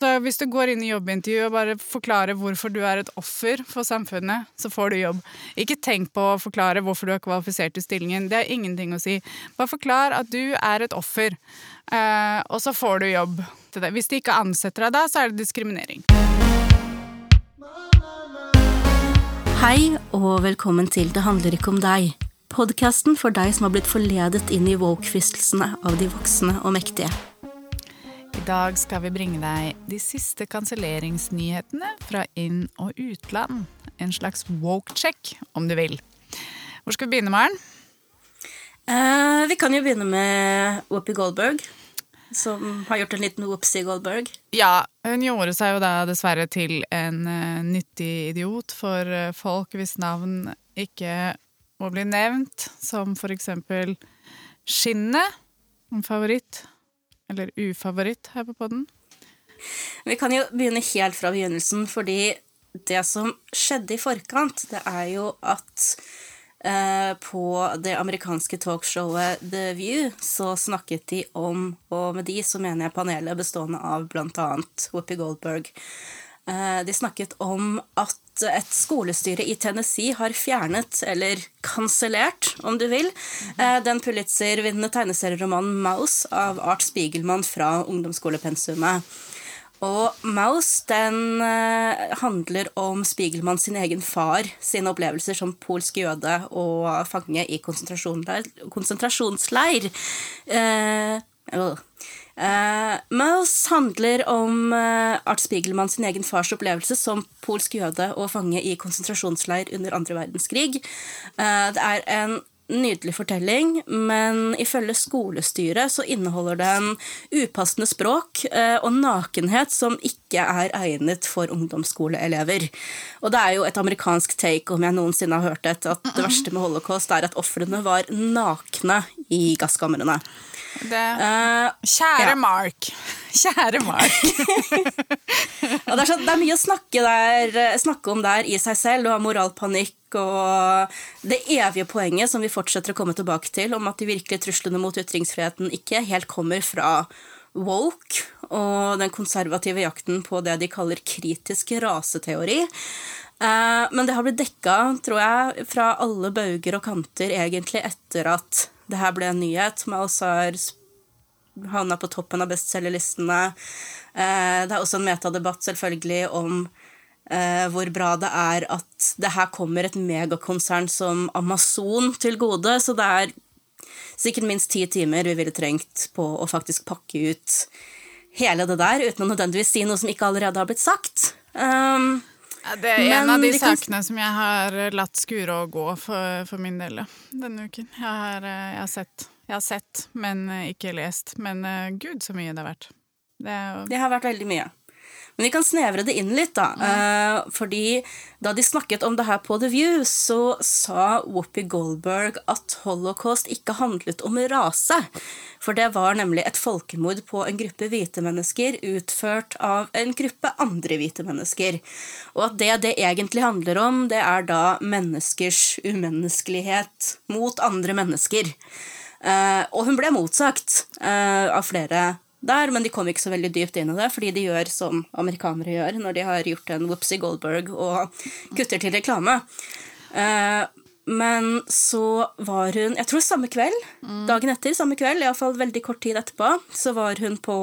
Så hvis du går inn i jobbintervju og bare forklarer hvorfor du er et offer for samfunnet, så får du jobb. Ikke tenk på å forklare hvorfor du er kvalifisert til stillingen. Det er ingenting å si. Bare forklar at du er et offer, eh, og så får du jobb. Hvis de ikke ansetter deg da, så er det diskriminering. Hei og velkommen til Det handler ikke om deg. Podkasten for deg som har blitt forledet inn i woke-fristelsene av de voksne og mektige. I dag skal vi bringe deg de siste kanselleringsnyhetene fra inn- og utland. En slags woke-check, om du vil. Hvor skal vi begynne, Maren? Eh, vi kan jo begynne med Whoopi Goldberg, som har gjort en liten whoopsie Goldberg. Ja, hun gjorde seg jo da dessverre til en uh, nyttig idiot for uh, folk hvis navn ikke må bli nevnt, som for eksempel Skinnet, en favoritt, eller ufavoritt her på podden. Vi kan jo begynne helt fra begynnelsen, fordi det som skjedde i forkant, det er jo at eh, på det amerikanske talkshowet The View så snakket de om, og med de så mener jeg panelet bestående av blant annet Whoopi Goldberg, de snakket om at et skolestyre i Tennessee har fjernet, eller kansellert, om du vil, eh, den Pulitzer-vinnende tegneserieromanen Mouse av Art Spiegelmann fra ungdomsskolepensumet. Og Mouse den eh, handler om Spiegelmann sin egen far sine opplevelser som polsk jøde og fange i konsentrasjonsleir. konsentrasjonsleir. Eh. Uh, Mouse handler om uh, Art Spiegelmann sin egen fars opplevelse som polsk jøde og fange i konsentrasjonsleir under andre verdenskrig. Uh, det er en nydelig fortelling, men ifølge skolestyret så inneholder den upassende språk og nakenhet som ikke er egnet for ungdomsskoleelever. Og det er jo et amerikansk take, om jeg noensinne har hørt det, at det verste med holocaust er at ofrene var nakne i gasskamrene. Det, uh, kjære ja. Mark. Kjære Mark. det, er så, det, er mye å snakke, der, snakke, om der i seg selv. Du har moralpanikk og det evige poenget som vi fortsetter å komme tilbake til, om at de virkelige truslene mot ytringsfriheten ikke helt kommer fra woke og den konservative jakten på det de kaller kritisk raseteori. Uh, men det har blitt dekka, tror jeg, fra alle bauger og kanter egentlig etter at det her ble en nyhet, som altså har havna på toppen av bestselgerlistene. Eh, det er også en metadebatt selvfølgelig om eh, hvor bra det er at det her kommer et megakonsern som Amazon til gode. Så det er sikkert minst ti timer vi ville trengt på å faktisk pakke ut hele det der, uten å nødvendigvis si noe som ikke allerede har blitt sagt. Um, det er en av de sakene som jeg har latt skure og gå for, for min del denne uken. Jeg har, eh, jeg, har sett, jeg har, sett, men ikke lest. Men gud, så mye det har vært. Det, jo... det har vært veldig mye. Men vi kan snevre det inn litt, da. Mm. fordi da de snakket om det her på The View, så sa Whoopi Goldberg at holocaust ikke handlet om rase. For det var nemlig et folkemord på en gruppe hvite mennesker utført av en gruppe andre hvite mennesker. Og at det det egentlig handler om, det er da menneskers umenneskelighet mot andre mennesker. Uh, og hun ble motsagt uh, av flere der, men de kom ikke så veldig dypt inn i det, fordi de gjør som amerikanere gjør når de har gjort en Whoopsie Goldberg og kutter til reklame. Uh, men så var hun Jeg tror samme kveld, mm. dagen etter, samme kveld, iallfall veldig kort tid etterpå, så var hun på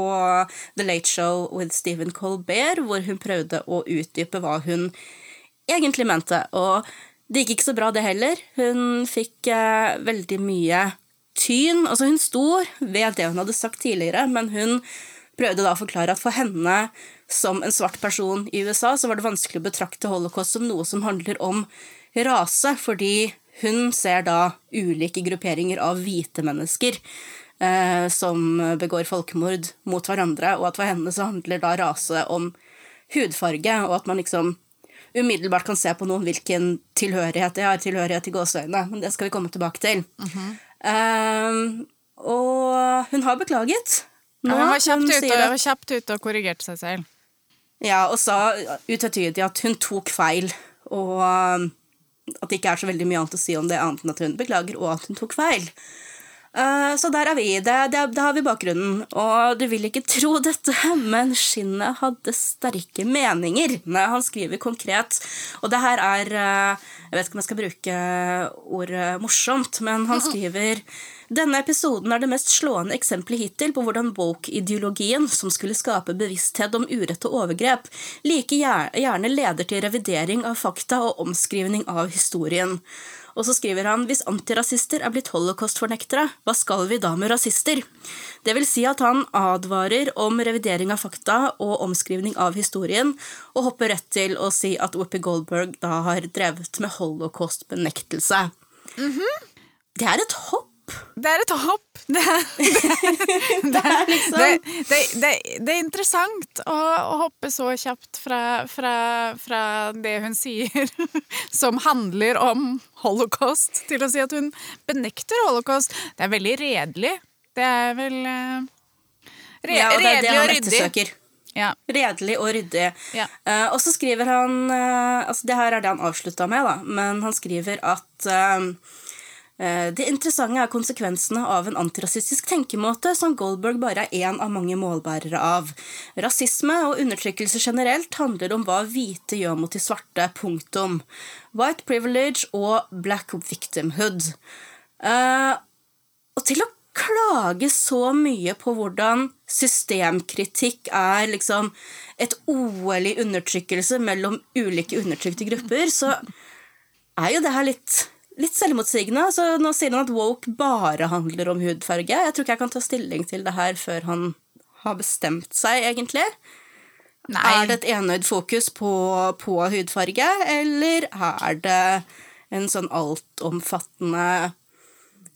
The Late Show with Stephen Colbert, hvor hun prøvde å utdype hva hun egentlig mente. Og det gikk ikke så bra, det heller. Hun fikk uh, veldig mye tyn. Altså, hun sto ved det hun hadde sagt tidligere, men hun prøvde da å forklare at for henne som en svart person i USA, så var det vanskelig å betrakte holocaust som noe som handler om rase, fordi hun ser da ulike grupperinger av hvite mennesker eh, som begår folkemord mot hverandre, og at for henne så handler da rase om hudfarge, og at man liksom umiddelbart kan se på noen hvilken tilhørighet de har, tilhørighet i gåseøynene, men det skal vi komme tilbake til. Mm -hmm. Um, og hun har beklaget. Nå, ja, hun var kjapt ute og, kjapt ut og korrigerte seg selv. Ja, og sa utvetydig at hun tok feil, og um, at det ikke er så veldig mye annet å si om det, annet enn at hun beklager, og at hun tok feil. Eh, så der er vi. Det, det, det har vi bakgrunnen. Og du vil ikke tro dette, men Skinnet hadde sterke meninger. Nei, han skriver konkret. Og det her er eh, Jeg vet ikke om jeg skal bruke ordet morsomt, men han skriver denne episoden er det mest slående eksempelet hittil på hvordan woke-ideologien, som skulle skape bevissthet om urett og overgrep, like gjerne leder til revidering av fakta og omskrivning av historien. Og så skriver han hvis antirasister er blitt holocaust-fornektere, hva skal vi da med rasister? Det vil si at han advarer om revidering av fakta og omskrivning av historien, og hopper rett til å si at Whoopi Goldberg da har drevet med holocaust-benektelse. Mm -hmm. Det er et hopp det er et hopp. Det er, det, er, liksom det, det er interessant å, å, hoppe så kjapt fra, fra, fra, det hun sier, som handler om holocaust, til å si at hun benekter holocaust. Det er veldig redelig. Det er vel uh, re, ja, og det er det han ettersøker. Ja. Redelig og ryddig. Ja. Uh, og så skriver han uh, altså Det her er det han avslutta med, da, men han skriver at uh, Eh, det interessante er konsekvensene av en antirasistisk tenkemåte som Goldberg bare er én av mange målbærere av. Rasisme og undertrykkelse generelt handler om hva hvite gjør mot de svarte. Punktum. White privilege og black victimhood. Uh, og til å klage så mye på hvordan systemkritikk er liksom et OL i undertrykkelse mellom ulike undertrykte grupper, så er jo det her litt litt selvmotsigende. Så nå sier han at woke bare handler om hudfarge. Jeg tror ikke jeg kan ta stilling til det her før han har bestemt seg, egentlig. Nei. Er det et enøyd fokus på, på, hudfarge, eller er det en sånn altomfattende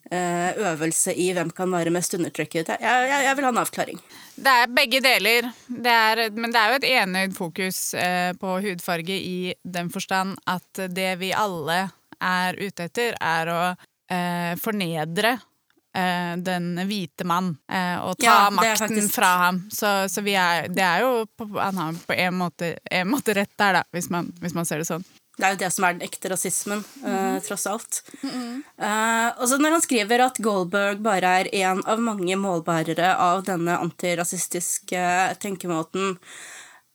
eh, øvelse i hvem kan være mest undertrykket? Jeg, jeg, jeg, vil ha en avklaring. Det er begge deler, det er, men det er jo et enøyd fokus eh, på hudfarge i den forstand at det vi alle er ute etter, er å eh, fornedre eh, den hvite mann eh, og ta ja, makten faktisk... fra ham. Så, så er, det er jo på, han har på en måte, en måte rett der, da, hvis man, hvis man, ser det sånn. Det er jo det som er den ekte rasismen, mm. tross alt. Mm. og så når han skriver at Goldberg bare er en av mange målbærere av denne antirasistiske tenkemåten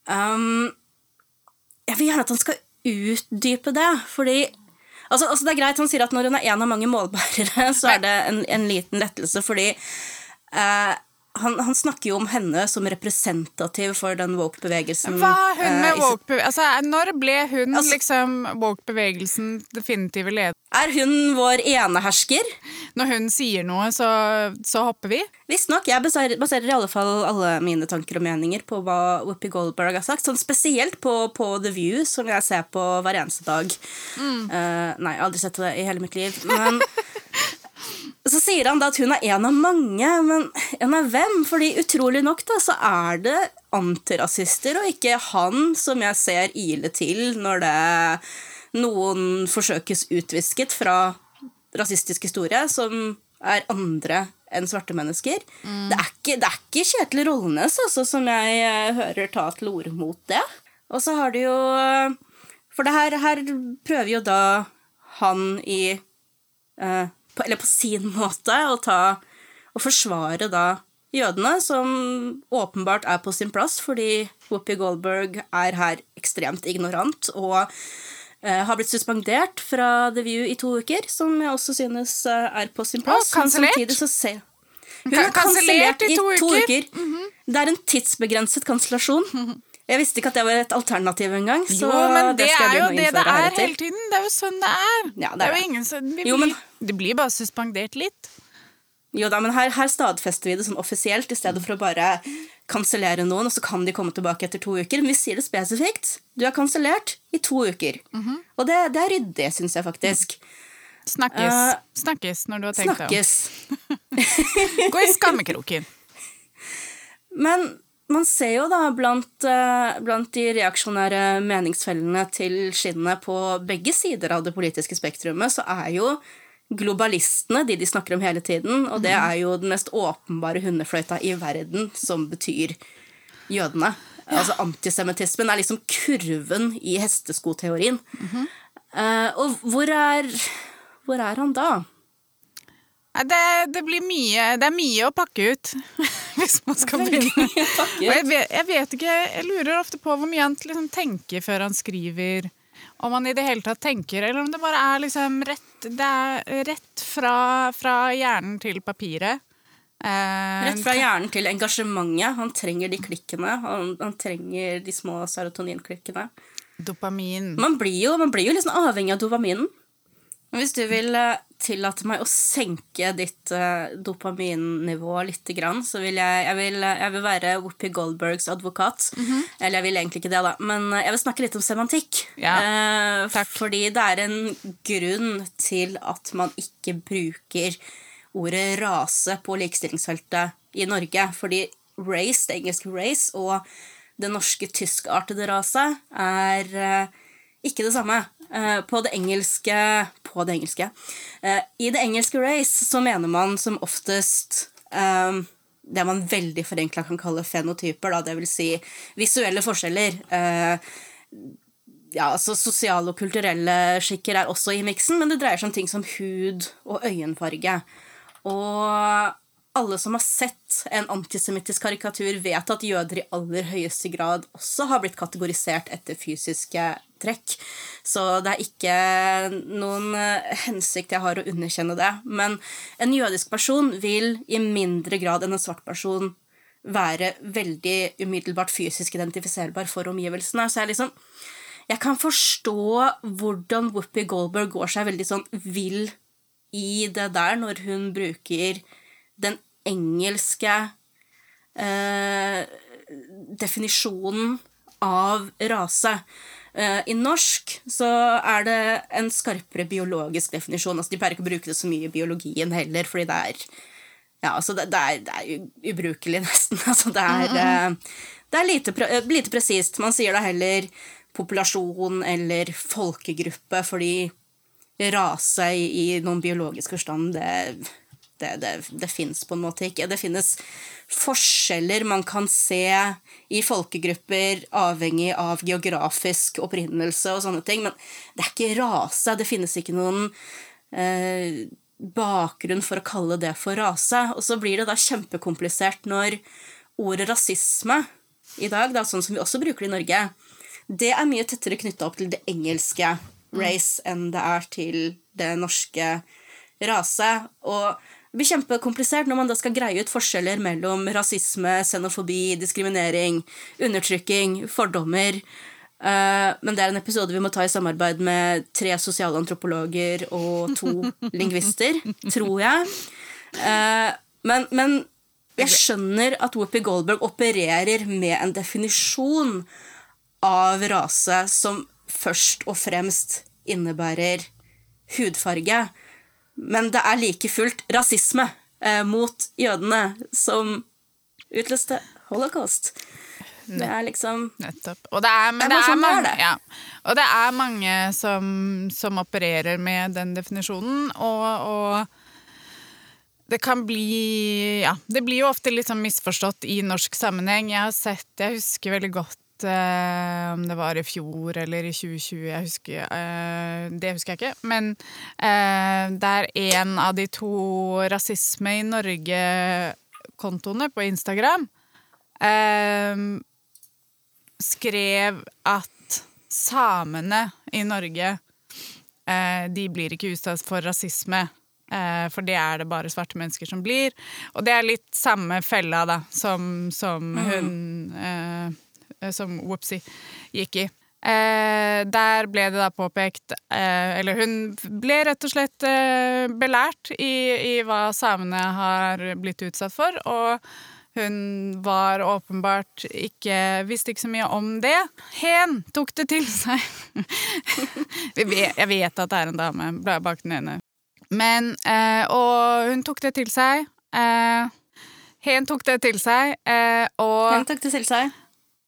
um, Jeg vil gjerne at han skal utdype det, fordi Altså, altså, det er greit, Han sier at når hun er en av mange målbærere, så er det en, en liten lettelse, fordi eh, han, han, snakker jo om henne som representativ for den woke-bevegelsen. Hva er hun med eh, woke altså, Når ble hun altså, liksom woke-bevegelsen definitive leder? Er hun vår enehersker? Når hun sier noe, så, så hopper vi? Visstnok. Jeg baserer, baserer i alle fall alle mine tanker og meninger på hva Whoopi Goldberg har sagt. Sånn spesielt på, på, The View, som jeg ser på hver eneste dag. Mm. Uh, nei, aldri sett det i hele mitt liv. Men Så sier han da at hun er en av mange, men en av hvem? Fordi utrolig nok da, så er det antirasister, og ikke han som jeg ser ile til når det noen forsøkes utvisket fra rasistisk historie, som er andre enn svarte mennesker. Mm. Det, er ikke, det, er ikke, Kjetil Rollenes altså, som jeg eh, hører ta til orde mot det. Og så har du jo For det her, her prøver jo da han i uh, på, eller på sin måte, å ta og forsvare da jødene, som åpenbart er på sin plass, fordi Whoopi Goldberg er her ekstremt ignorant og uh, har blitt suspendert fra The View i to uker, som jeg også synes uh, er på sin plass. Og kansellert? Hun er kansellert i to uker. uker. Mm -hmm. Det er en tidsbegrenset kansellasjon. Mm -hmm. Jeg visste ikke at det var et alternativ engang. jo, men det, det er jo det det er hele tiden. Det er jo sånn det er. Ja, det, er det, ingen blir, jo, men, det blir bare suspendert litt. Jo da, men her, her, stadfester vi det sånn offisielt, i stedet for å bare kansellere noen, og så kan de komme tilbake etter to uker. Men vi sier det spesifikt. Du er kansellert i to uker. Mm -hmm. Og det, det, er ryddig, syns jeg faktisk. Snakkes. Uh, snakkes når du har tenkt snakkes. deg om. Gå i skammekroken. Men man ser jo da blant, eh, blant, de reaksjonære meningsfellene til skinnet på begge sider av det politiske spektrumet, så er jo globalistene de de snakker om hele tiden, og det mhm. er jo den mest åpenbare hundefløyta i verden som betyr jødene. Ja. Altså Antisemittismen er liksom kurven i hesteskoteorien. Mm -hmm. uh, og hvor er, hvor er han da? Det, det blir mye Det er mye å pakke ut hvis man skal begynne. Jeg vet, jeg vet ikke Jeg lurer ofte på hvor mye han liksom tenker før han skriver. Om han i det hele tatt tenker, eller om det bare er liksom rett er rett fra, fra hjernen til papiret. Eh, Rett fra hjernen til engasjementet. Han trenger de klikkene. Han, han trenger de små serotoninklikkene. Dopamin. Man blir jo, man blir jo liksom avhengig av dopaminen. Hvis du vil eh, tillate meg å senke ditt uh, dopaminnivå litt, grann, så vil jeg, jeg, vil, jeg vil være Whoopi Goldbergs advokat. Eller jeg vil egentlig ikke det, da. Men eh, jeg vil snakke litt om semantikk. Ja, Uh, fordi det er en grunn til at man ikke bruker ordet rase på likestillingsfeltet i Norge. Fordi race, det engelske race, og det norske tyskartede rase er uh, ikke det samme. Eh, på det engelske På det engelske. Eh, I det engelske race så mener man som oftest eh, det man veldig forenkla kan kalle fenotyper, da, vil si visuelle forskjeller. Ja, altså Sosiale og kulturelle skikker er også i miksen, men det dreier seg om ting som hud og øyenfarge. Og alle som har sett en antisemittisk karikatur, vet at jøder i aller høyeste grad også har blitt kategorisert etter fysiske trekk. Så det er ikke noen eh, hensikt jeg har å underkjenne det. Men en jødisk person vil i mindre grad enn en svart person være veldig umiddelbart fysisk identifiserbar for omgivelsene. Så jeg liksom jeg kan forstå hvordan Whoopi Goldberg går seg veldig sånn vill i det der når hun bruker den engelske eh, definisjonen av rase. Eh, I norsk så er det en skarpere biologisk definisjon. Altså, de pleier ikke å bruke det så mye i biologien heller, fordi det er ja, altså det, det, er, det er ubrukelig, nesten. Altså det er, eh, det er lite, pre- lite presist. Man sier da heller populasjon eller folkegruppe, fordi rase i, i noen biologisk forstand, det, det, det, det fins på en måte ikke. Det finnes forskjeller man kan se i folkegrupper avhengig av geografisk opprinnelse og sånne ting, men det er ikke rase. Det finnes ikke noen eh, bakgrunn for å kalle det for rase. Og så blir det da kjempekomplisert når ordet rasisme i dag, da, sånn som vi også bruker det i Norge, det er mye tettere knytta opp til det engelske race enn det er til det norske rase. Og blir kjempekomplisert når man da skal greie ut forskjeller mellom rasisme, xenofobi, diskriminering, undertrykking, fordommer. Eh, men det er en episode vi må ta i samarbeid med tre sosialantropologer og to lingvister, tror jeg. Eh, men, men jeg skjønner at Whoopi Goldberg opererer med en definisjon av rase som først og fremst innebærer hudfarge. Men det er like fullt rasisme eh, mot jødene som utløste holocaust. Det er liksom Nettopp. Og det er, Det det er mange, ja. og det er mange som, som opererer med den definisjonen, og, og det kan bli Ja, det blir jo ofte litt sånn misforstått i norsk sammenheng. Jeg har sett Jeg husker veldig godt om det var i fjor eller i 2020, jeg husker, eh, det husker jeg ikke. Men der det er en av de to Rasisme i Norge-kontoene på Instagram eh, skrev at samene i Norge eh, de blir ikke utsatt for rasisme. Eh, for det er det bare svarte mennesker som blir. Og det er litt samme fella da, som, som hun eh, Som Whoopsie gikk i. Eh, der ble det da påpekt eh, Eller hun ble rett og slett eh, belært i, i hva samene har blitt utsatt for. Og hun var åpenbart ikke Visste ikke så mye om det. Hen tok det til seg. Jeg vet, at det er en dame bak den ene. Men eh, Og hun tok det til seg. Eh, Hen tok det til seg, eh, og Hen tok det til seg?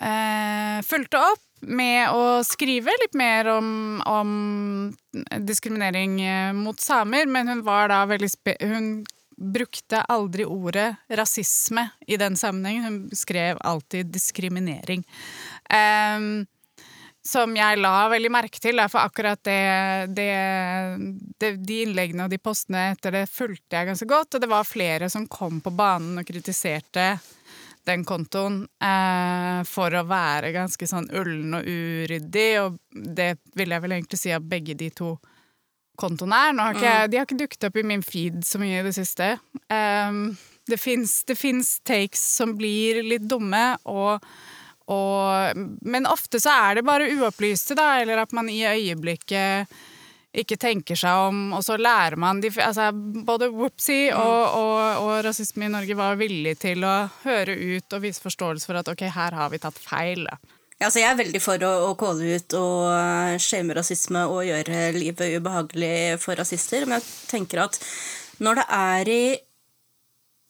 Eh, fulgte opp med å skrive litt mer om, om diskriminering eh, mot samer, men hun var da veldig spe Hun brukte aldri ordet rasisme i den sammenhengen. Hun skrev alltid diskriminering. Ehm, som jeg la veldig merke til. For akkurat det, det, det, De innleggene og de postene etter det fulgte jeg ganske godt. Og det var flere som kom på banen og kritiserte den kontoen eh, for å være ganske sånn ullen og uryddig, og det vil jeg vel egentlig si at begge de to kontoene er. Har ikke, mm. De har ikke dukket opp i min feed så mye i det siste. Um, det fins takes som blir litt dumme, og og, men ofte så er det bare uopplyste, da, eller at man i øyeblikket ikke tenker seg om, og så lærer man de, altså, Både Whoopsie mm. og, og, og, rasisme i Norge var villig til å høre ut og vise forståelse for at ok, her har vi tatt feil. Altså jeg er veldig for å, å calle ut og uh, shame rasisme og gjøre livet ubehagelig for rasister, men jeg tenker at når det er i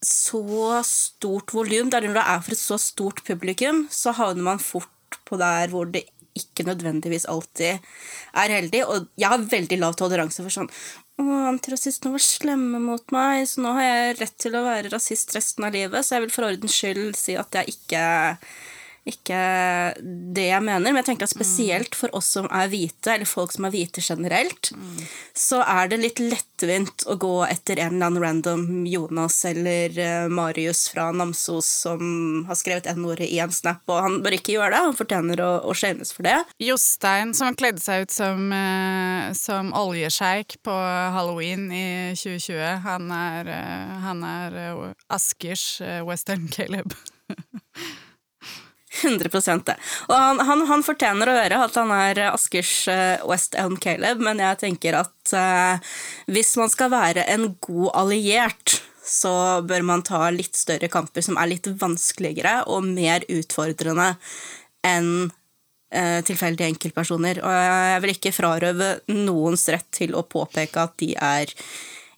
så stort volum, når det er for et så stort publikum, så havner man fort på der hvor det ikke nødvendigvis alltid er heldig. Og jeg har veldig lav toleranse for sånn å, antirasistene var slemme mot meg, så nå har jeg rett til å være rasist resten av livet, så jeg vil for ordens skyld si at jeg ikke ikke det jeg mener, men jeg tenker at spesielt for oss som er hvite, eller folk som er hvite generelt, mm. så er det litt lettvint å gå etter en eller annen random Jonas eller uh, Marius fra Namsos som har skrevet N-ordet i en snap, og han bør ikke gjøre det. Han fortjener å, å skjenes for det. Jostein, som kledde seg ut som, uh, som oljesjeik på halloween i 2020, han er, uh, han er Askers Western Caleb. 100 det. Og han, han, han, fortjener å høre at han er Askers uh, West Elm Caleb, men jeg tenker at eh, hvis man skal være en god alliert, så bør man ta litt større kamper som er litt vanskeligere og mer utfordrende enn eh, tilfeldige enkeltpersoner. Og jeg vil ikke frarøve noens rett til å påpeke at de er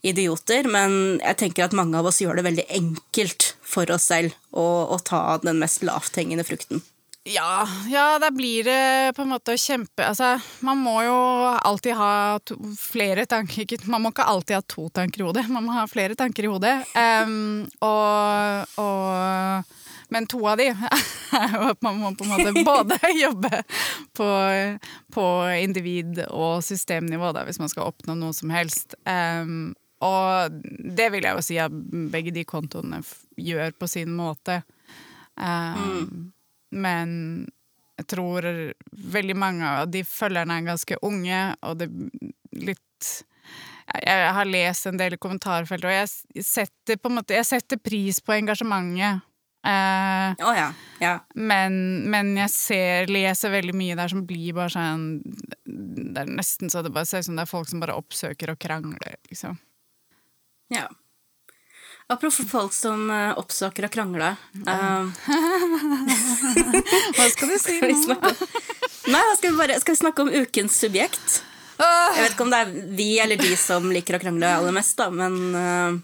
idioter, men jeg tenker at mange av oss gjør det veldig enkelt for oss selv å, å ta den mest lavthengende frukten. Ja, ja, da blir det på en måte å kjempe Altså, man må jo alltid ha to, flere tanker Man må ikke alltid ha to tanker i hodet, man må ha flere tanker i hodet. Um, og, og, men to av de er jo at man må på en måte både jobbe på, på individ- og systemnivå da, hvis man skal oppnå noe som helst. Um, og det vil jeg jo si at begge de kontoene gjør på sin måte. Um, mm. Men jeg tror veldig mange av de følgerne er ganske unge, og det litt jeg har lest en del i kommentarfeltet, og jeg setter, på en måte, jeg setter pris på engasjementet. Uh, oh, ja. Ja. Men, men, jeg ser, leser veldig mye der som blir bare sånn Det er nesten så det bare ser ut som det er folk som bare oppsøker og krangler, liksom. Ja. Apropos folk som uh, oppsøker og krangler uh, Hva skal du si nå? Nei, skal vi, bare, skal vi snakke om ukens subjekt? Jeg vet ikke om det er vi eller de som liker å krangle aller mest, da, men uh,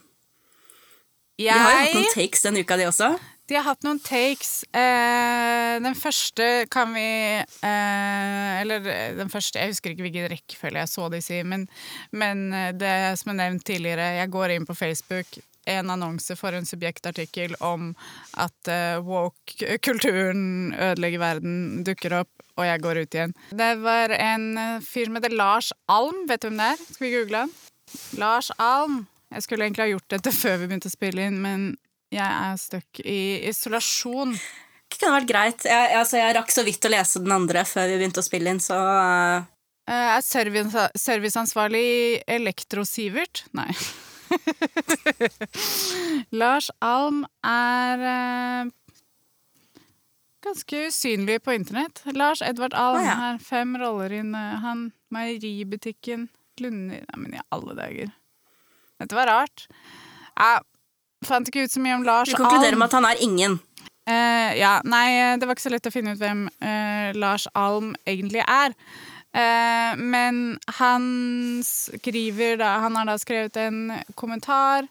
jeg... Vi har jo hatt noen takes denne uka, de også. De har hatt noen takes. Eh, den første kan vi eh, Eller eh, den første Jeg husker ikke hvilken rekkefølge jeg så disse i, men, men, eh, det som er nevnt tidligere, jeg går inn på Facebook, en annonse for en subjektartikkel om at eh, woke-kulturen ødelegger verden, dukker opp, og jeg går ut igjen. Det var en fyr som heter Lars Alm. Vet du hvem det er? Skal vi google han? Lars Alm. Jeg skulle egentlig ha gjort dette før vi begynte å spille inn, men jeg er stuck i isolasjon. Det kunne vært greit. Jeg, altså, jeg rakk så vidt å lese den andre før vi begynte å spille inn, så uh... Er service, serviceansvarlig Elektro-Sivert? Nei. Lars Alm er uh, ganske usynlig på internett. Lars Edvard Alm ah, ja. har fem roller inn. Han Meieributikken Lunder Nei, men i alle dager. Dette var rart. Ja, Fant ikke ut så mye om Lars Alm. Vi konkluderer med at han er ingen. Uh, ja, nei, det var ikke så lett å finne ut hvem uh, Lars Alm egentlig er. Uh, men han skriver da Han har da skrevet en kommentar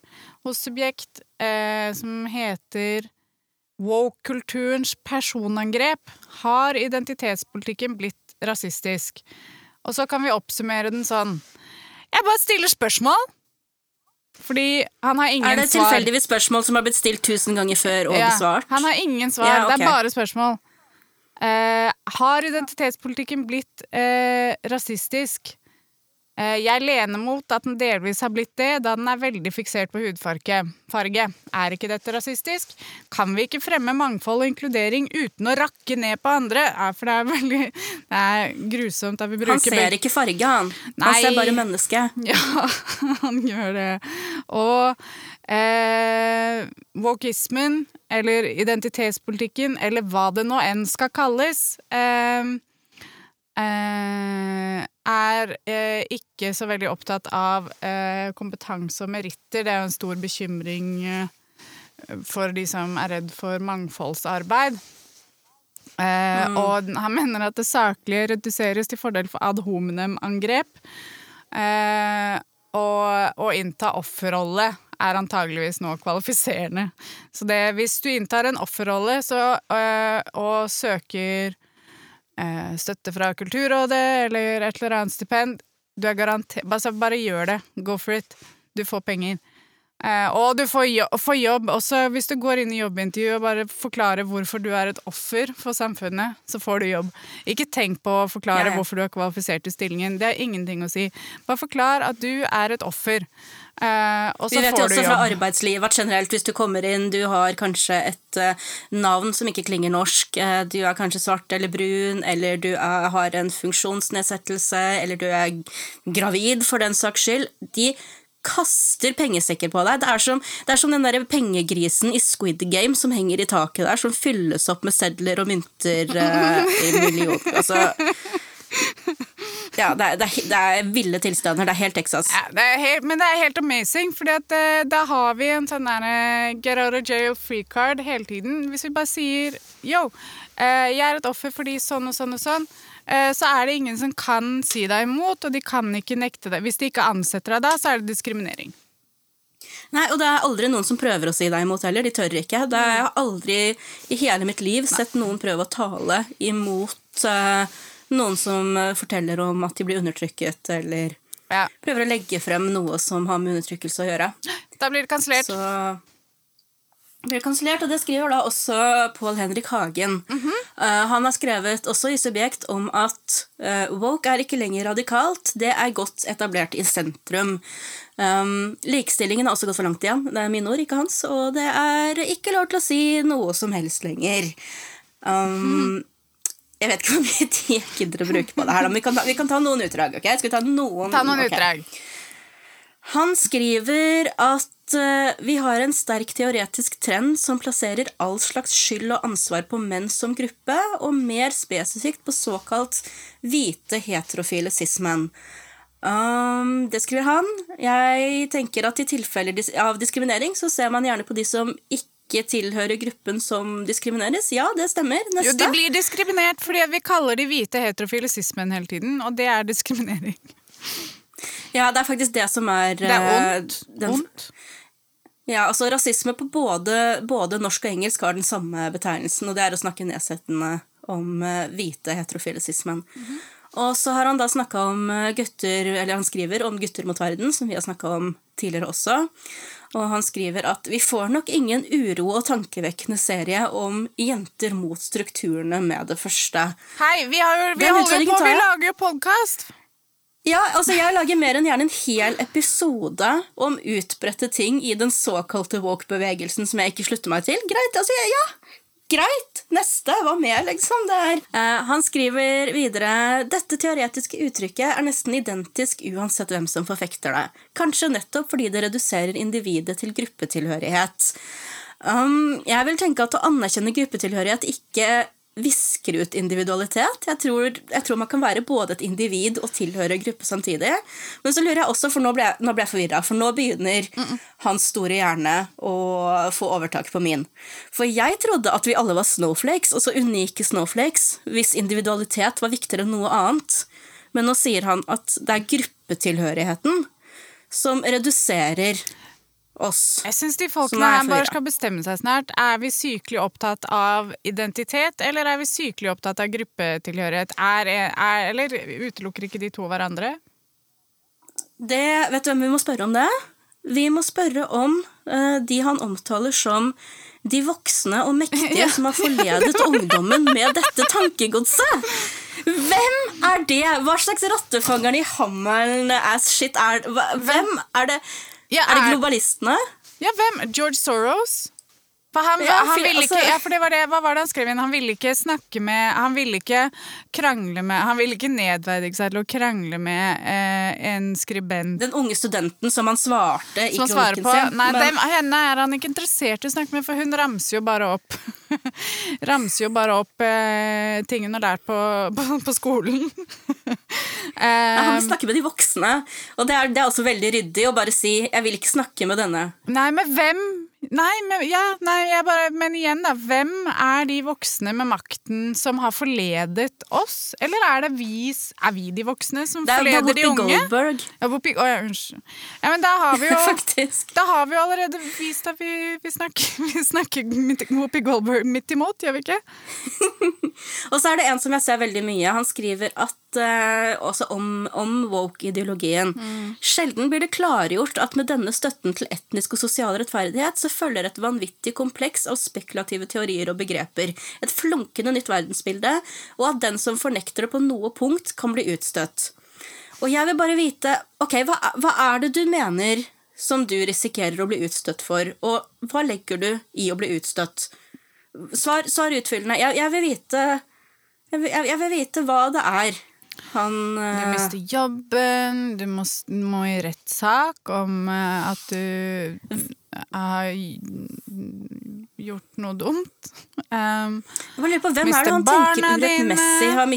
hos Subjekt som heter Woke-kulturens personangrep. Har identitetspolitikken blitt rasistisk? Og så kan vi oppsummere den sånn. Jeg bare stiller spørsmål. Fordi han har ingen svar. Er det tilfeldigvis spørsmål som har blitt stilt tusen ganger før og ja, besvart? Han har ingen svar. Ja, okay. Det er bare spørsmål. Uh, har identitetspolitikken blitt uh, rasistisk? Eh, jeg lener mot at den delvis har blitt det, da den er veldig fiksert på hudfarge. Farge. Er ikke dette rasistisk? Kan vi ikke fremme mangfold og inkludering uten å rakke ned på andre? Ja, for det er veldig Det er grusomt at vi bruker Han ser ikke farge, han. Nei. Han ser bare menneske. Ja, han gjør det. Og eh, walkismen, eller identitetspolitikken, eller hva det nå enn skal kalles, eh, eh, er eh, ikke så veldig opptatt av eh, kompetanse og meritter. Det er jo en stor bekymring eh, for de som er redd for mangfoldsarbeid. Eh, Og han mener at det saklige reduseres til fordel for ad hominem-angrep. Eh, og å innta offerrolle er antageligvis noe kvalifiserende. Så det, hvis du inntar en offerrolle så, øh, og søker øh, støtte fra Kulturrådet eller et eller annet stipend, du er garantert bare, bare gjør det. Go for it. Du får penger. Eh, og du får jobb, får jobb også hvis du går inn i jobbintervju og bare forklarer hvorfor du er et offer for samfunnet, så får du jobb. Ikke tenk på å forklare Ja, ja. hvorfor du er kvalifisert til stillingen. Det har ingenting å si. Bare forklar at du er et offer. Uh, og så Vi vet jo også fra arbeidslivet at generelt hvis du kommer inn, du har kanskje et uh, navn som ikke klinger norsk, uh, du er kanskje svart eller brun, eller du er, har en funksjonsnedsettelse, eller du er gravid for den saks skyld. De kaster pengesekker på deg. Det er som, det er som den der pengegrisen i Squid Game som henger i taket der, som fylles opp med sedler og mynter eh, i million... Altså Ja, det er, det, er, det er ville tilstander. Det er helt Texas. Ja, det helt, men det er helt amazing, at eh, da har vi en sånn der eh, get out of jail free card hele tiden. Hvis vi bare sier yo, eh, jeg er et offer fordi sånn og sånn og sånn, så er det ingen som kan si deg imot, og de kan ikke nekte deg. Hvis de ikke ansetter deg da, så er det diskriminering. Nei, og det er aldri noen som prøver å si deg imot heller. De tør ikke. Det er, jeg har aldri i hele mitt liv sett noen prøve å tale imot uh, noen som eh, forteller om at de blir undertrykket, eller Ja, prøver å legge frem noe som har med undertrykkelse å gjøre. da blir det kansellert. Det kansellert, og det skriver da også Pål Henrik Hagen. Eh, han har skrevet også i Subjekt om at uh, woke er ikke lenger radikalt, det er godt etablert i sentrum. Um, likestillingen har også gått for langt igjen. Det er mine ord, ikke hans. Og det er ikke lov til å si noe som helst lenger. Um, Jeg vet ikke hvor mye tid jeg gidder å bruke på det her, da, men vi kan ta, vi kan ta noen utdrag. ok? Skal vi ta noen, Ta noen okay. utdrag. Han skriver at eh, vi har en sterk teoretisk trend som plasserer all slags skyld og ansvar på menn som gruppe, og mer spesifikt på såkalt hvite heterofile cis-menn. Um, det skriver han. Jeg tenker at i tilfeller av diskriminering så ser man gjerne på de som ikke tilhører gruppen som diskrimineres. Ja, det stemmer. Neste. Jo, de blir diskriminert fordi vi kaller de hvite heterofile cis-menn hele tiden, og det er diskriminering. Ja, det er faktisk det som er Det er eh, ondt. den- Ondt. Ja, altså Rasisme på både, både norsk og engelsk har den samme betegnelsen, og det er å snakke nedsettende om eh, hvite heterofile sismenn. Mm -hmm. Og så har han da snakka om eh, gutter, eller han skriver om gutter mot verden, som vi har snakka om tidligere også. Og han skriver at vi får nok ingen uro og tankevekkende serie om jenter mot strukturene med det første. Hei, vi, har vi holder på, vi lager jo podkast! Ja, altså Jeg lager mer enn gjerne en hel episode om utbredte ting i den såkalte walk-bevegelsen som jeg ikke slutter meg til. Greit, altså, ja. Greit! Neste, hva mer, liksom? Det er. Eh, han skriver videre Dette teoretiske uttrykket er nesten identisk uansett hvem som forfekter det. Kanskje nettopp fordi det reduserer individet til gruppetilhørighet. Um, jeg vil tenke at å anerkjenne gruppetilhørighet ikke visker ut individualitet. Jeg tror, jeg tror man kan være både et individ og tilhøre gruppe samtidig. Men så lurer jeg også, for nå ble jeg, nå ble jeg forvirra, for nå begynner hans store hjerne å få overtak på min. For jeg trodde at vi alle var snowflakes, og så unike snowflakes, hvis individualitet var viktigere enn noe annet. Men nå sier han at det er gruppetilhørigheten som reduserer oss. Jeg syns de folkene er her bare skal bestemme seg snart. Er vi sykelig opptatt av identitet, eller er vi sykelig opptatt av gruppetilhørighet? Er, er, eller utelukker ikke de to hverandre? Det, vet du hvem vi må spørre om det? Vi må spørre om uh, de han omtaler som de voksne og mektige som har forledet ungdommen med dette tankegodset. Hvem er det? Hva slags rottefangeren i hammeren ass shit er Hvem er det? Ja, Er det er- globalistene? Ja, hvem? George Soros? Han, Ja, han ville altså- ikke, ja, for det var det, Hva var det han skrev inn? Han ville ikke snakke med Han ville ikke krangle med Han ville ikke nedverdige seg til å krangle med eh, en skribent Den unge studenten som han svarte i kronikken på. sin. Nei, men- dem, henne er han ikke interessert i å snakke med, for hun ramser jo bare opp Ramser jo bare opp eh, ting hun har lært på, på, på skolen. Nei, han eh, vil snakke med de voksne, og det er, det er også veldig ryddig å bare si 'jeg vil ikke snakke med denne'. Nei, men hvem Nei, men, ja, nei jeg bare, men igjen, da. Hvem er de voksne med makten som har forledet oss? Eller er det vi Er vi de voksne som Det er forleder de unge? Goldberg, Ja, Whoopi, å, ja, unnskyld. Ja, men da har vi jo. Da har vi jo allerede vist at vi, vi snakker, vi snakker midt- Whoopi Goldberg midt imot, gjør vi ikke? Og så er det en som jeg ser veldig mye. Han skriver at eh, også om, om woke-ideologien. Sjelden blir det klargjort at med denne støtten til etnisk og sosial rettferdighet så følger et vanvittig kompleks av spekulative teorier og begreper, et flunkende nytt verdensbilde, og at den som fornekter det på noe punkt, kan bli utstøtt. Og jeg vil bare vite, ok, hva, hva er det du mener som du risikerer å bli utstøtt for, og hva legger du i å bli utstøtt? Svar, svar utfyllende. Jeg, jeg vil vite jeg vil, jeg vil vite hva det er han Du eh, mister jobben, du må, må i rettssak om eh, at du har gjort noe dumt. Um, på, Hvem er det han tenker urettmessig har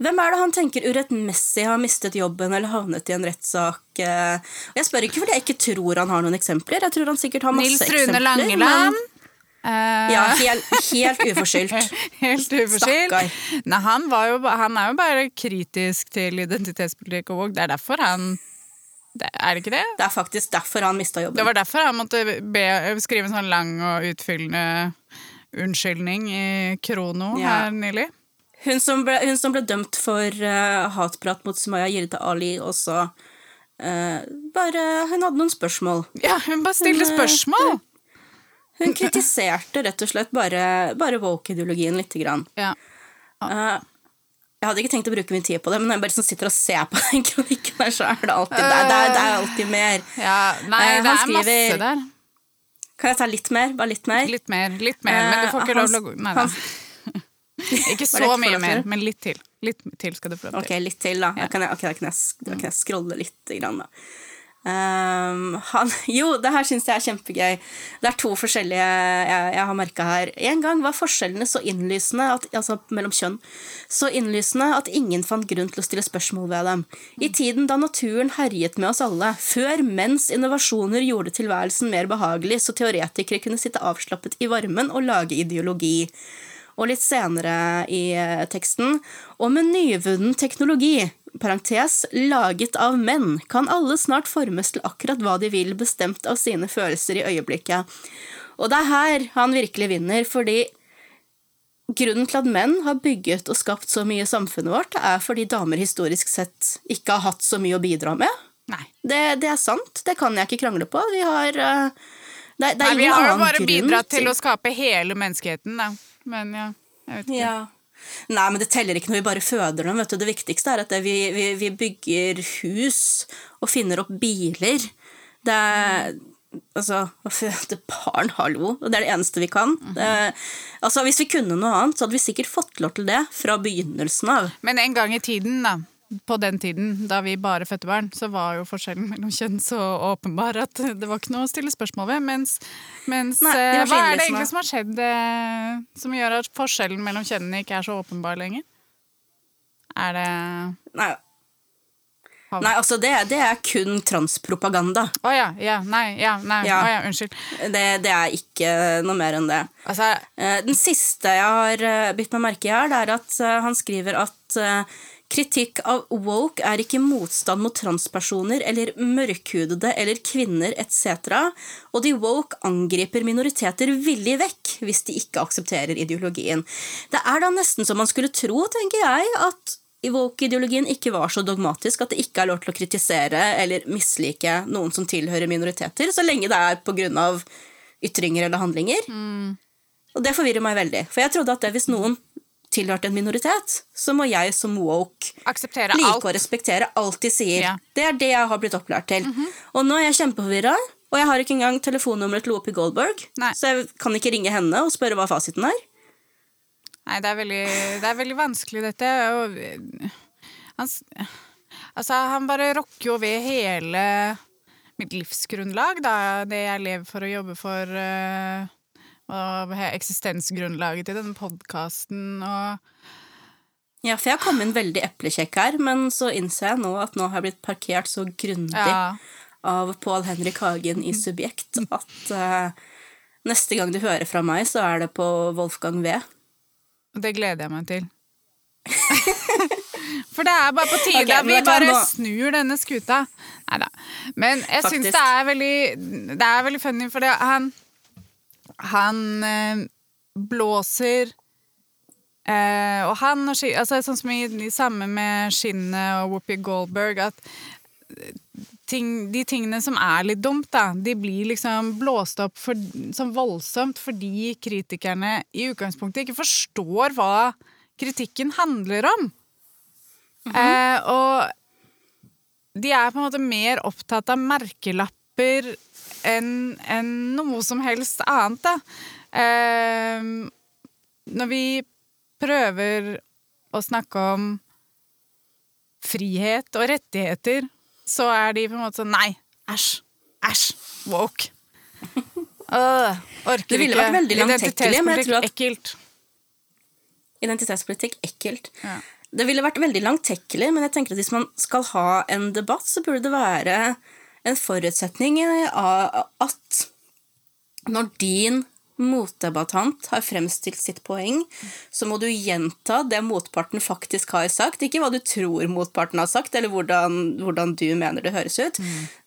hvem er det han tenker urettmessig har mistet jobben eller havnet i en rettssak? eh? Jeg spør ikke fordi jeg ikke tror han har noen eksempler. Jeg tror han sikkert har masse Nils Rune. Langeland. Eh, Ja, helt, helt uforskyldt. Helt uforskyldt. Stakkar. Nei, han, var jo, han er jo bare kritisk til identitetspolitikk og våg Det er derfor han det, Er det ikke det? Det er faktisk derfor han mista jobben. Det var derfor han måtte be, skrive en sånn lang og utfyllende unnskyldning i Krono Ja. her nylig. Hun som ble, hun som ble dømt for uh, hatprat mot Sumaya Jirde Ali også Uh, Bare Hun hadde noen spørsmål. Ja, hun bare stilte Hun, uh, spørsmål! Hun kritiserte rett og slett bare, bare woke-ideologien lite grann. Ja. ja. jeg hadde ikke tenkt å bruke min tid på det, men når jeg bare sånn sitter og ser på den kronikken der, så er det alltid, det er, det er, det er alltid mer. ja nei, Eh, det er masse der. Kan jeg ta litt mer? Bare litt mer? Litt mer, litt mer, men du får ikke Eh, lov til å gå Nei, da. Ikke så ikke mye mer, men litt til. Litt til skal du lov Ok, litt til, da. Da kan jeg, okay, da kan jeg, da kan jeg scrolle litt. Grann, da. Ehm, han, jo, det her syns jeg er kjempegøy. Det er to forskjellige jeg, jeg har merka her. En gang var forskjellene så innlysende, at, altså mellom kjønn, så innlysende at ingen fant grunn til å stille spørsmål ved dem. I tiden da naturen herjet med oss alle, før menns innovasjoner gjorde tilværelsen mer behagelig, så teoretikere kunne sitte avslappet i varmen og lage ideologi. Og litt senere i eh, teksten Og med nyvunnen teknologi, parentes, laget av menn, kan alle snart formes til akkurat hva de vil, bestemt av sine følelser i øyeblikket. Og det er her han virkelig vinner, fordi grunnen til at menn har bygget og skapt så mye i samfunnet vårt, er fordi damer historisk sett ikke har hatt så mye å bidra med. Nei. Det, det er sant, det kan jeg ikke krangle på. Vi har eh, det, det er Nei, vi har jo bare bidratt til å skape hele menneskeheten, da. Men ja, jeg vet ikke. Ja. Nei, men det teller ikke når vi bare føder dem. vet du. Det viktigste er at vi, vi, vi bygger hus og finner opp biler. Det er Altså, å føde barn, hallo. Det er det eneste vi kan. Det, altså, Hvis vi kunne noe annet, så hadde vi sikkert fått lov til det fra begynnelsen av. Men en gang i tiden, da. På den tiden, da vi bare fødte barn, så var jo forskjellen mellom kjønn så åpenbar at det var ikke noe å stille spørsmål ved. Mens, mens Nei, det eh, hva er det egentlig som har skjedd eh, som gjør at forskjellen mellom kjønnene ikke er så åpenbar lenger? Er det Nei, Nei altså, det, det er kun transpropaganda. Å ja, ja, nei, ja, nei, Ja. Oh, ja, unnskyld. Det, det er ikke noe mer enn det. Altså, Eh, Den siste jeg har eh, bitt meg merke i her, det er at han skriver at kritikk av woke er ikke motstand mot transpersoner eller mørkhudede eller kvinner etc., og de woke angriper minoriteter villig vekk hvis de ikke aksepterer ideologien. Det er da nesten som man skulle tro, tenker jeg, at woke-ideologien ikke var så dogmatisk at det ikke er lov til å kritisere eller mislike noen som tilhører minoriteter, så lenge det er på grunn av ytringer eller handlinger. Og det forvirrer meg veldig. For jeg trodde at det, hvis noen tilhørte en minoritet, så må jeg som woke Akseptere like alt. og respektere alt de sier. Ja. Det er det jeg har blitt opplært til. Og nå er jeg kjempeforvirra, og jeg har ikke engang telefonnummeret til Whoopi Goldberg, Nei. så jeg kan ikke ringe henne og spørre hva fasiten er. Nei, det er veldig, det er veldig vanskelig, dette. Og, han, altså, han bare rokker jo ved hele mitt livsgrunnlag, da. Det jeg lever for å jobbe for. eh, og eksistensgrunnlaget til denne podkasten og Ja, for jeg kom inn veldig eplekjekk her, men så innser jeg nå at nå har jeg blitt parkert så grundig Ja. av Pål Henrik Hagen i Subjekt at uh, neste gang du hører fra meg, så er det på Wolfgang V. Det gleder jeg meg til. For det er bare på tide okay, at vi bare snur denne skuta. Nei da. Men jeg syns det er veldig Det er veldig funny, for det, han Han eh, blåser eh, Og han og Skin- altså, Sånn som i, i samme med Skinnet og Whoopi Goldberg, at eh, ting, de tingene som er litt dumt, da, de blir liksom blåst opp for, som voldsomt fordi kritikerne i utgangspunktet ikke forstår hva kritikken handler om. eh, og de er på en måte mer opptatt av merkelapper enn en noe som helst annet, da. Eh, når vi prøver å snakke om frihet og rettigheter, så er de på en måte sånn Nei, æsj, æsj, woke. Øh, orker Det ville vært veldig langtekkelig, men jeg tror at- ekkelt. Identitetspolitikk ekkelt. Ja. Det ville vært veldig langtekkelig, men jeg tenker at hvis man skal ha en debatt, så burde det være en forutsetning av at når din motdebattant har fremstilt sitt poeng, så må du gjenta det motparten faktisk har sagt. Ikke hva du tror motparten har sagt, eller hvordan, hvordan du mener det høres ut.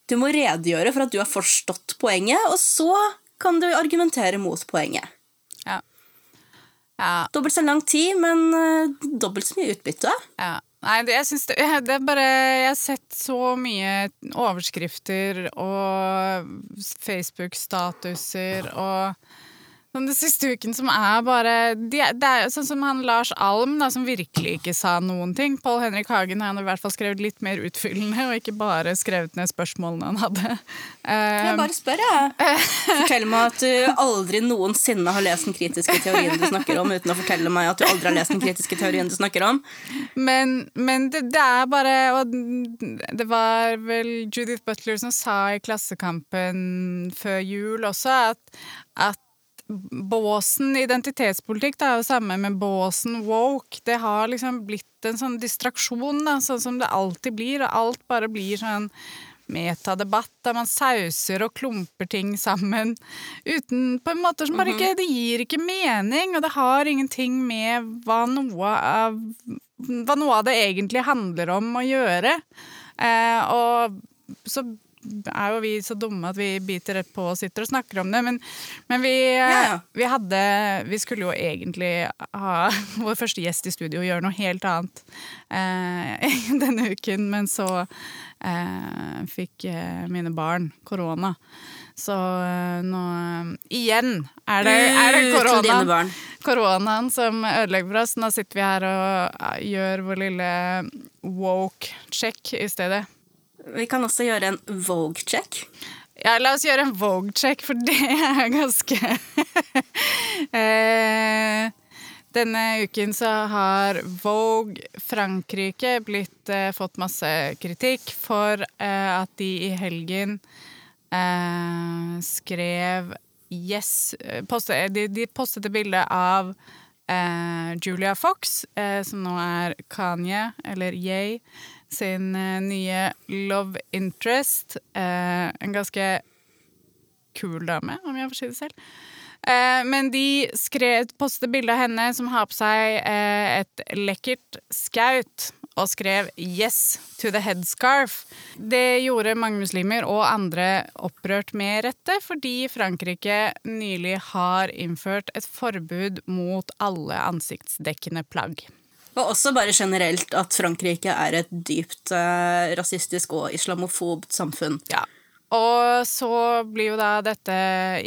Du må redegjøre for at du har forstått poenget, og så kan du argumentere mot poenget. Ja. Ja, Dobbelt så lang tid, men eh, dobbelt så mye utbytte. ja. Nei, det, jeg syns det, det er bare Jeg har sett så mye overskrifter og Facebook-statuser og den siste uken som er bare de, Det er sånn som han Lars Alm, da, som virkelig ikke sa noen ting. Pål Henrik Hagen han har i hvert fall skrevet litt mer utfyllende, og ikke bare skrevet ned spørsmålene han hadde. Jeg Eh, bare spør, jeg. Fortell meg at du aldri noensinne har lest den kritiske teorien du snakker om, uten å fortelle meg at du aldri har lest den kritiske teorien du snakker om. Men, men det, det er bare Og det var vel Judith Butler som sa i Klassekampen før jul også at, at båsen identitetspolitikk, det er jo samme med båsen woke, det har liksom blitt en sånn distraksjon, da, sånn som det alltid blir, og alt bare blir sånn metadebatt der man sauser og klumper ting sammen uten på en måte som bare ikke Det gir ikke mening, og det har ingenting med hva noe av hva noe av det egentlig handler om å gjøre. Eh, og så er jo vi så dumme at vi biter rett på og sitter og snakker om det, men, men vi, eh, Ja, ja. vi hadde Vi skulle jo egentlig ha vår første gjest i studio og gjøre noe helt annet eh, denne uken, men så eh, fikk eh, mine barn korona. Så eh, nå eh, Igjen er det, er dine koronaen, koronaen som ødelegger for oss. Nå sitter vi her og eh, gjør vår lille woke-check i stedet. Vi kan også gjøre en Vogue-check. Ja, la oss gjøre en Vogue-check, for det er ganske eh, Denne uken så har Vogue Frankrike blitt, eh, fått masse kritikk for eh, at de i helgen eh, skrev Yes postet, de, de postet et bilde av eh, Julia Fox, eh, som nå er Kanye, eller Yay, sin eh, nye love interest. Eh, en ganske kul dame, om jeg får si det selv. Eh, men de skrev, postet bilde av henne som har på seg et lekkert skaut, og skrev 'Yes to the headscarf'. Det gjorde mange muslimer og andre opprørt med rette, fordi Frankrike nylig har innført et forbud mot alle ansiktsdekkende plagg. Og også bare generelt at Frankrike er et dypt eh, rasistisk og islamofobt samfunn. Ja. Og så blir jo da dette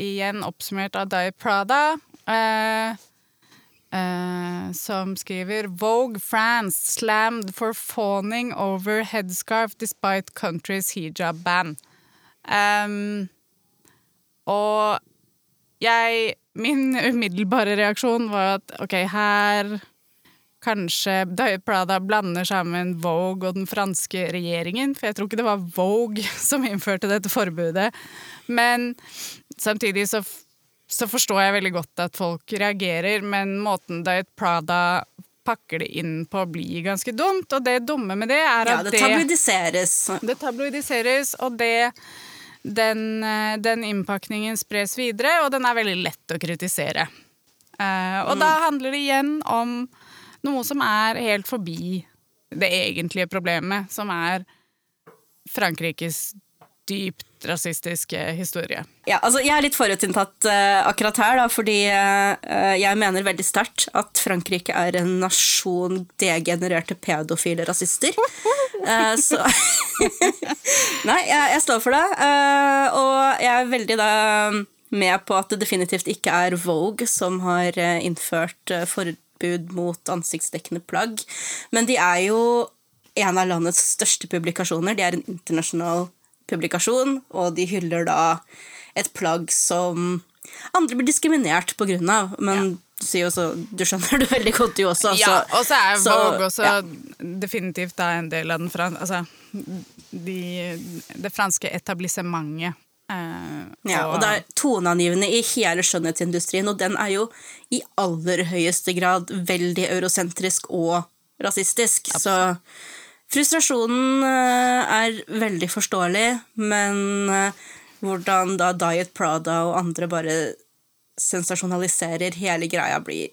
igjen oppsummert av Di Prada, eh, eh, som skriver Vogue France slammed for fawning over headscarf despite country's hijab ban. Um, og jeg Min umiddelbare reaksjon var at ok, her kanskje Diet Prada blander sammen Vogue og den franske regjeringen, for jeg tror ikke det var Vogue som innførte dette forbudet. Men samtidig så, så forstår jeg veldig godt at folk reagerer, men måten Diet Prada pakker det inn på, blir ganske dumt. Og det dumme med det er at Ja, det tabloidiseres. det tabloidiseres, og det den, eh, den innpakningen spres videre, og den er veldig lett å kritisere. Uh, og da handler det igjen om noe som er helt forbi det egentlige problemet, som er Frankrikes dypt rasistiske historie. Ja, altså Jeg er litt forutinntatt uh, akkurat her, da, fordi uh, jeg mener veldig sterkt at Frankrike er en nasjon degenererte pedofile rasister. uh, så Nei, jeg, jeg står for det. og jeg er veldig da med på at det definitivt ikke er Vogue som har innført eh, forbud mot ansiktsdekkende plagg. Men de er jo en av landets største publikasjoner. De er en internasjonal publikasjon, og de hyller da et plagg som andre blir diskriminert på grunn av. Men du sier jo så, du skjønner det veldig godt, du også. Ja, og så er Vogue også ja. definitivt en del av den fra, altså, de, det franske etablissementet. Eh, Ja, og det er toneangivende i hele skjønnhetsindustrien, og den er jo i aller høyeste grad veldig eurosentrisk og rasistisk. Så frustrasjonen eh, er veldig forståelig, men eh, hvordan da Diet Prada og andre bare sensasjonaliserer hele greia, blir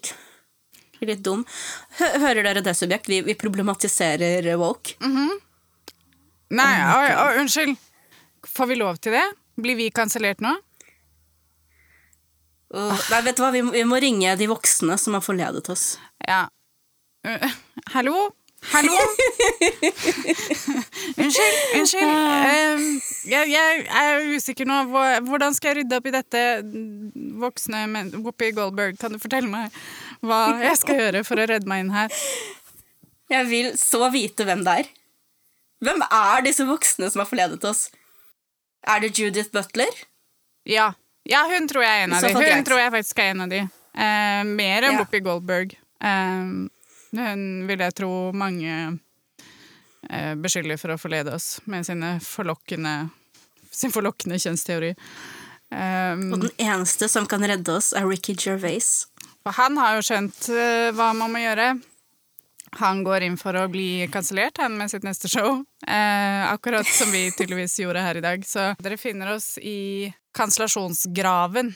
litt dum. Hører dere det, subjekt? Vi, vi problematiserer woke. Nei, oi, oi, unnskyld. Får vi lov til det? Blir vi kansellert nå? Uh, nei, vet du hva? Vi, må- vi må ringe de voksne som har forledet oss. Ja. Uh, hallo? Hallo? unnskyld, unnskyld. Um, jeg, jeg er usikker nå. Hvordan skal jeg rydde opp i dette? Voksne men Whoopi Goldberg, kan du fortelle meg hva jeg skal gjøre for å redde meg inn her? Jeg vil så vite hvem det er. Hvem er disse voksne som har forledet oss? Er det Judith Butler? Ja. ja, hun tror jeg er en av de. Hun tror jeg faktisk er en av de. Eh, mer enn Ja. Whoopi Goldberg. Eh, hun vil jeg tro mange eh, beskylder for å forlede oss med forlokkende, sin forlokkende kjønnsteori. Eh, Og den eneste som kan redde oss, er Ricky Gervais. for han har jo skjønt eh, hva man må gjøre. Han går inn for å bli kansellert med sitt neste show. Eh, akkurat som vi tydeligvis gjorde her i dag. Så dere finner oss i kansellasjonsgraven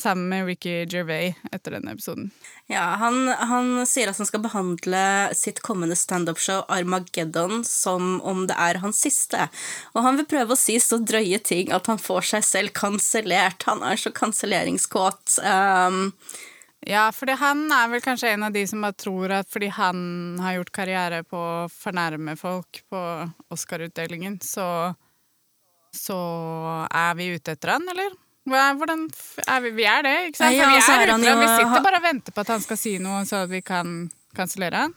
sammen med Ricky Gervais etter denne episoden. Ja, han, han sier at han skal behandle sitt kommende standup-show Armageddon som om det er hans siste. Og han vil prøve å si så drøye ting at han får seg selv kansellert. Han er så kanselleringskåt. Um, Ja, fordi han er vel kanskje en av de som bare tror at fordi han har gjort karriere på å fornærme folk på Oscar-utdelingen, så, så er vi ute etter han, eller? Hvordan er vi? Vi er det, ikke sant? Nei, Ja, vi, er er han ute, vi sitter bare og venter på at han skal si noe, så vi kan kansellere han.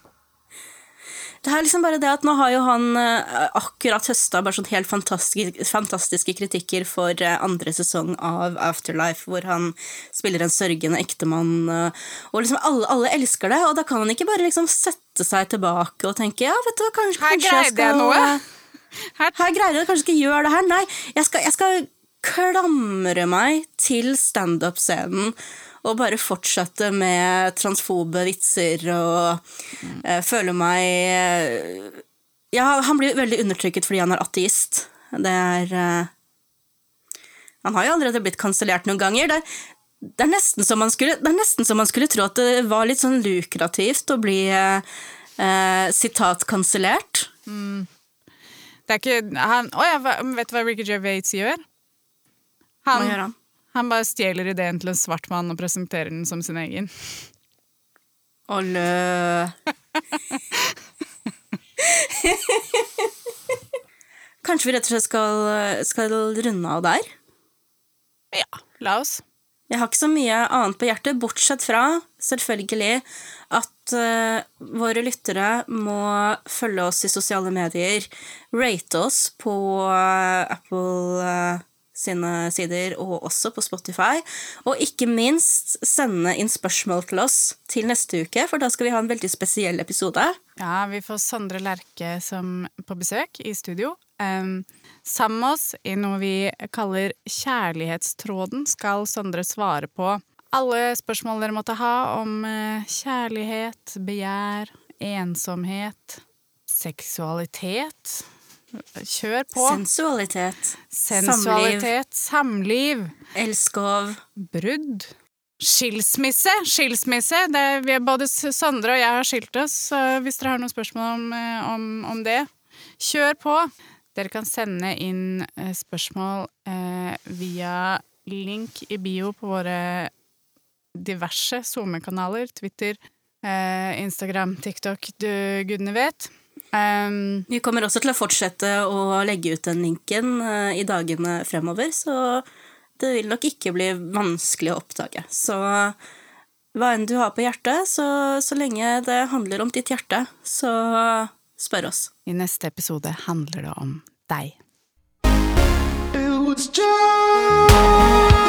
Det er liksom bare det at nå har jo han eh, akkurat høsta bare sånn helt fantastiske, fantastiske kritikker for eh, andre sesong av Afterlife, hvor han spiller en sørgende ektemann. eh, og liksom alle, alle elsker det, og da kan han ikke bare liksom sette seg tilbake og tenke ja, vet du hva, kanskje, kanskje jeg skal Her, Her greier jeg kanskje ikke gjøre det her. Nei, jeg skal, jeg skal klamre meg til standup-scenen og bare fortsette med transfobe vitser og eh, føle meg eh, Ja, han blir veldig undertrykket fordi han er ateist. Det er eh, Han har jo allerede blitt kansellert noen ganger. Det, det, er nesten som man skulle, det er nesten som man skulle tro at det var litt sånn lukrativt å bli sitat kansellert. det er ikke han, Å ja, vet du hva Ricky Gervais gjør? Han, han? han bare stjeler ideen til en svart mann og presenterer den som sin egen. Olle kanskje vi rett og slett skal, skal runde av der? Ja, la oss. Jeg har ikke så mye annet på hjertet, bortsett fra selvfølgelig at uh, våre lyttere må følge oss i sosiale medier, rate oss på uh, Apple uh, sine sider og også på Spotify, og ikke minst sende inn spørsmål til oss til neste uke, for da skal vi ha en veldig spesiell episode. Ja, vi får Sondre Lerche som på besøk i studio. Um, Sammen med oss i noe vi kaller Kjærlighetstråden skal Sondre svare på alle spørsmål dere måtte ha om eh, kjærlighet, begjær, ensomhet, seksualitet. Kjør på. Sensualitet. Sensualitet. Samliv. Elskov. Brudd. Skilsmisse! Skilsmisse! Det, vi, både Sondre og jeg har skilt oss, så hvis dere har noen spørsmål om, eh, om, om det, kjør på! Dere kan sende inn eh, spørsmål eh, via link i bio på våre diverse SoMe-kanaler. Twitter, eh, Instagram, TikTok, du gudene vet. Um, Vi kommer også til å fortsette å legge ut den linken uh, i dagene fremover, så det vil nok ikke bli vanskelig å oppdage. Så hva enn du har på hjertet, så, så lenge det handler om ditt hjerte, så Spør oss. I neste episode handler det om deg. It was just